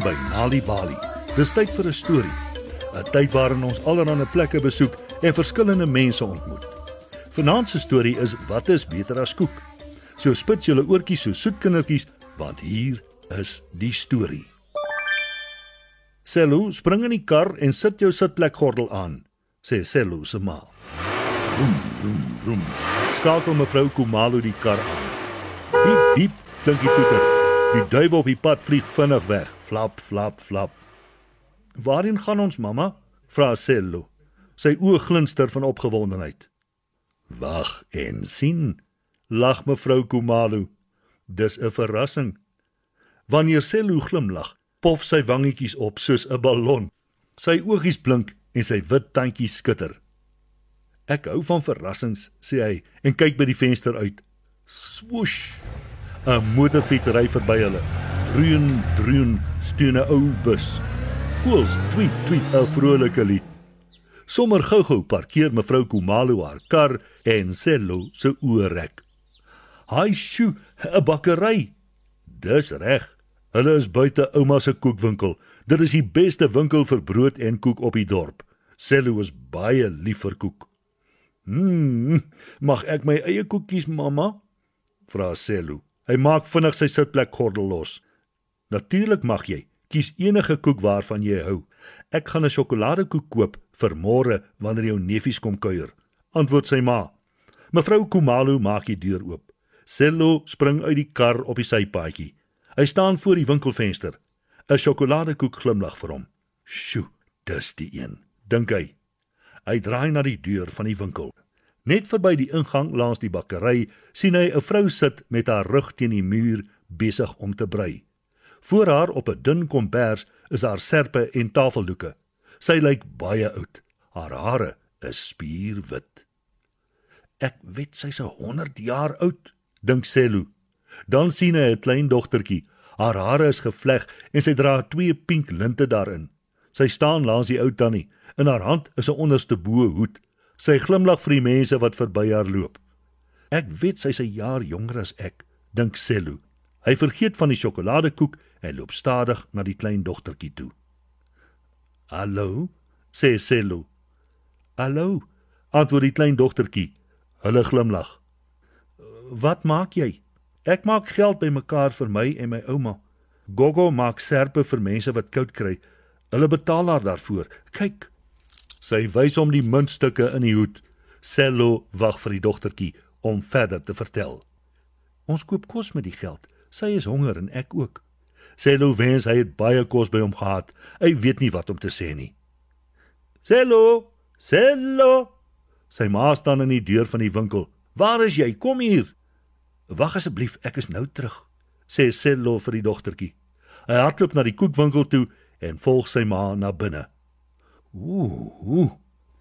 Welkom by Nali Bali. Dis tyd vir 'n storie. 'n Tyd waarin ons allerlei plekke besoek en verskillende mense ontmoet. Vanaand se storie is wat is beter as koek? So spits julle oortjies so soet kindertjies want hier is die storie. Selu, spring in die kar en sit jou sitplekgordel aan, sê Selu se ma. Roem, roem, roem. Skakel mevrou Kumalo die kar aan. Diep, diep klink die toeter. Die duif op die pad vlieg vinnig weg. Flap, flap, flap. Waarheen gaan ons, mamma? vra Selu. Sy oë glinster van opgewondenheid. Wag en sien, lag mevrou Kumalo. Dis 'n verrassing. Wanneer Selu glimlag, pof sy wangetjies op soos 'n ballon. Sy oogies blink en sy wit tandjies skitter. Ek hou van verrassings, sê hy en kyk by die venster uit. Swoosh. 'n Motorfiets ry verby hulle. Droon, droon, steun 'n ou bus. Voels tweet tweet 'n vrolike lied. Sommer gou-gou parkeer mevrou Kumalo haar kar en Sello se oorrek. "Haai sjoe, 'n bakkery." "Dis reg. Hulle is buite ouma se koekwinkel. Dit is die beste winkel vir brood en koek op die dorp." Sello is baie lief vir koek. "Mmm, mag ek my eie koekies, mamma?" vra Sello. Hy maak vinnig sy sitplekgordel los. "Natuurlik mag jy. Kies enige koek waarvan jy hou. Ek gaan 'n sjokoladekoek koop vir môre wanneer jou neefies kom kuier." Antwoord sy ma. Mevrou Kumalo maak die deur oop. Sello spring uit die kar op die sypaadjie. Hy staan voor die winkelvenster. 'n Sjokoladekoek glimlag vir hom. "Sjoe, dis die een," dink hy. Hy draai na die deur van die winkel. Net verby die ingang langs die bakkery sien hy 'n vrou sit met haar rug teen die muur besig om te brei. Voor haar op 'n dun kombers is haar serpe en tafeldoeke. Sy lyk baie oud. Haar hare is spierwit. Ek weet sy's 100 jaar oud, dink Selu. Dan sien hy 'n klein dogtertjie. Haar hare is gevleg en sy dra twee pink linte daarin. Sy staan langs die ou tannie. In haar hand is 'n onderste bo hoed. Sy glimlag vir die mense wat verby haar loop. Ek weet sy's 'n jaar jonger as ek, dink Selu. Hy vergeet van die sjokoladekoek en loop stadig na die klein dogtertjie toe. "Hallo," sê Selu. "Hallo," antwoord die klein dogtertjie. Hulle glimlag. "Wat maak jy?" "Ek maak geld bymekaar vir my en my ouma. Gogo maak serpe vir mense wat koud kry. Hulle betaal haar daarvoor. Kyk." Sy wys hom die muntstukke in die hoed. Sello wag vir die dogtertjie om verder te vertel. Ons koop kos met die geld. Sy is honger en ek ook. Sello wens hy het baie kos by hom gehad. Hy weet nie wat om te sê nie. Sello, Sello. Sy ma staan in die deur van die winkel. Waar is jy? Kom hier. Wag asseblief, ek is nou terug, sê Sello vir die dogtertjie. Hy hardloop na die koekwinkel toe en volg sy ma na binne. Ooh, ooh.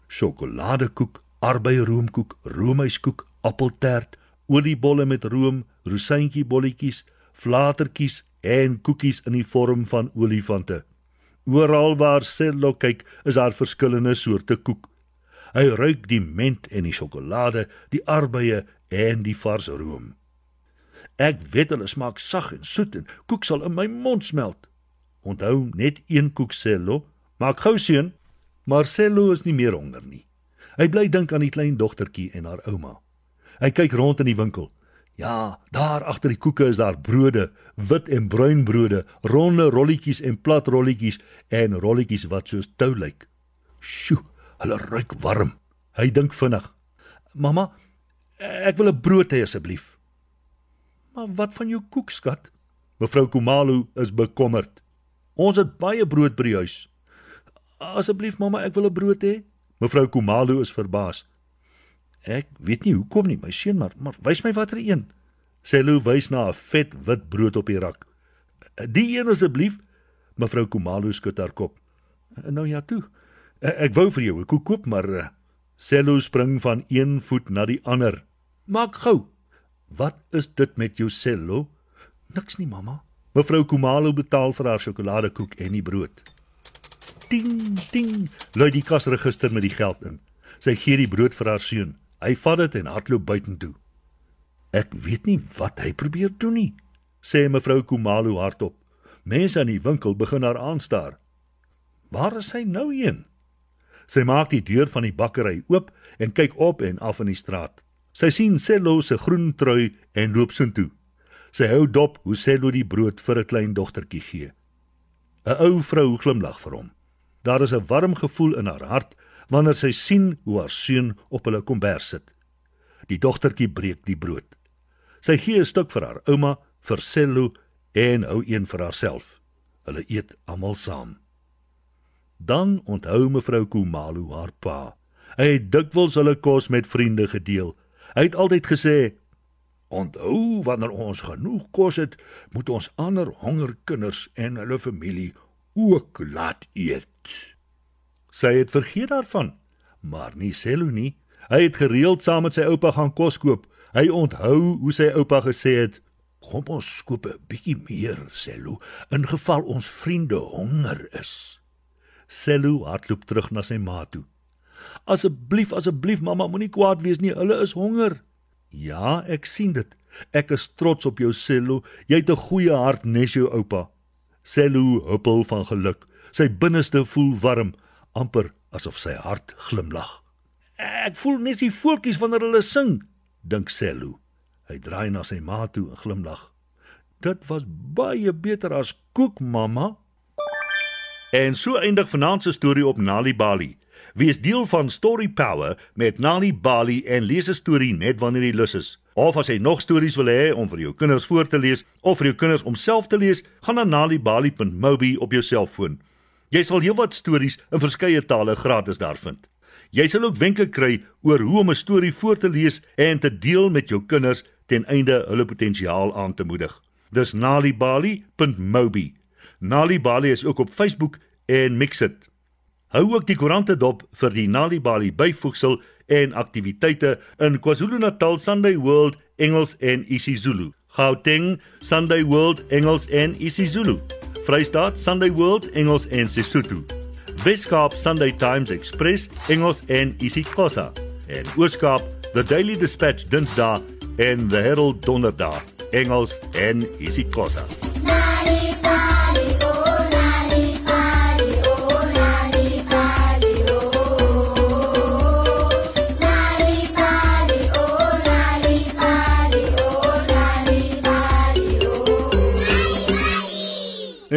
Sjokoladekoek, arbeiroomkoek, roomyskoek, appeltert, oliebolle met room, rosientjie bolletjies, flatertjies en koekies in die vorm van olifante. Oral waar Sello kyk, is daar verskillende soorte koek. Hy ruik die ment en die sjokolade, die arbeie en die vars room. Ek weet hulle smaak sag en soet en koek sal in my mond smelt. Onthou net een koek Sello, maak gou seun. Marcello is nie meer honger nie. Hy bly dink aan die klein dogtertjie en haar ouma. Hy kyk rond in die winkel. Ja, daar agter die koeke is daar brode, wit en bruin brode, ronde rolletjies en plat rolletjies en rolletjies wat soos tou lyk. Sjoe, hulle ruik warm. Hy dink vinnig. Mamma, ek wil 'n brood hê asseblief. Maar wat van jou koek, skat? Mevrou Kumalo is bekommerd. Ons het baie brood by die huis. Asseblief mamma, ek wil 'n brood hê. Mevrou Kumalo is verbaas. Ek weet nie hoekom nie, my seun, maar maar wys my watter een. Selu wys na 'n vet wit brood op die rak. Die een asseblief. Mevrou Kumalo skud haar kop. Nou ja toe. Ek wou vir jou 'n koek koop, maar Selu spring van een voet na die ander. Maak gou. Wat is dit met jou Selu? Niks nie, mamma. Mevrou Kumalo betaal vir haar sjokoladekoek en die brood. Ding ding, lui die kasregister met die geld in. Sy gee die brood vir haar seun. Hy vat dit en hardloop buitentoe. Ek weet nie wat hy probeer doen nie, sê mevrou Kumalo hardop. Mense in die winkel begin haar aanstaar. Waar is sy nou heen? Sy maak die deur van die bakkery oop en kyk op en af in die straat. Sy sien Sello se groen trui en loop soontoe. Sy hou dop hoe Sello die brood vir 'n klein dogtertjie gee. 'n Ou vrou glimlag vir hom. Daar is 'n warm gevoel in haar hart wanneer sy sien hoe haar seun op hulle kombers sit. Die dogtertjie breek die brood. Sy gee 'n stuk vir haar ouma, vir Sello en hou een vir haarself. Hulle eet almal saam. Dan onthou mevrou Kumalo haar pa. Hy het dikwels hulle kos met vriende gedeel. Hy het altyd gesê: "Onthou wanneer ons genoeg kos het, moet ons ander honger kinders en hulle familie ook laat eet." Sy het vergeet daarvan, maar nie Sello nie. Hy het gereeld saam met sy oupa gaan kos koop. Hy onthou hoe sy oupa gesê het: "Kom ons koop 'n bietjie meer, Sello, in geval ons vriende honger is." Sello hardloop terug na sy ma toe. Asseblief, asseblief mamma, moenie kwaad wees nie. Hulle is honger. Ja, ek sien dit. Ek is trots op jou, Sello. Jy het 'n goeie hart, nes jou oupa. Sello huppel van geluk. Sy binneste voel warm, amper asof sy hart glimlag. Ek voel net die voeltjies wanneer hulle sing, dink Sello. Hy draai na sy ma toe en glimlag. Dit was baie beter as koek, mamma. En so eindig vanaand se storie op Nali Bali. Wees deel van Story Power met Nali Bali en lees 'n storie net wanneer jy lus is. Of as jy nog stories wil hê om vir jou kinders voor te lees of vir jou kinders om self te lees, gaan na nalibali.mobi op jou selfoon. Jy sal heelwat stories in verskeie tale gratis daar vind. Jy sal ook wenke kry oor hoe om 'n storie voor te lees en te deel met jou kinders ten einde hulle potensiaal aan te moedig. Dis nalibali.mobi. Nali Bali is ook op Facebook en Mixit. Hou ook die koerante dop vir die Nali Bali byvoegsel en aktiwiteite in KwaZulu-Natal Sunday World Engels en isiZulu. Gauteng Sunday World Engels en isiZulu. Vrystaat Sunday World Engels en Sesotho. Weskaap Sunday Times Express Engels en isiXhosa. En Ooskaap The Daily Dispatch Dinsdae en The Herald Donderdag Engels en isiXhosa.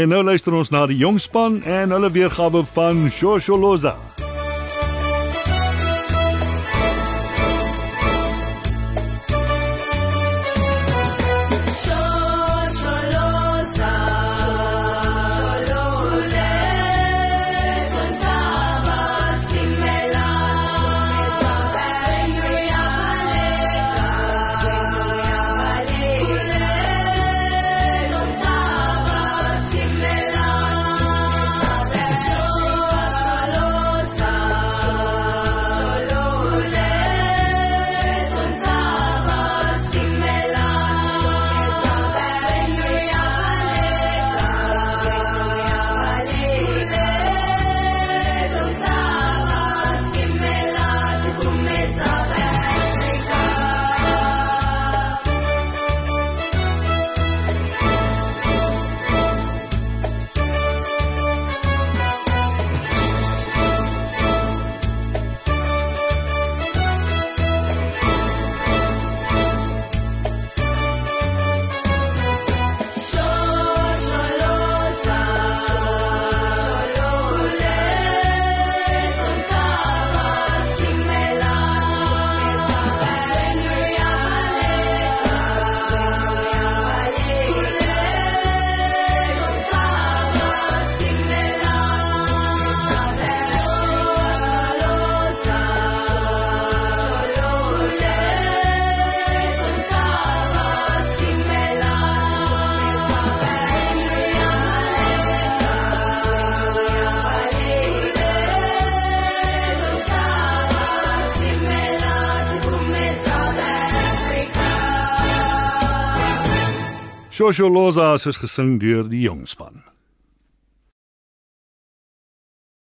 En nou luister ons na die jong span en hulle weergawe van Shosholoza. Shosholoza soos gesing deur die jong span.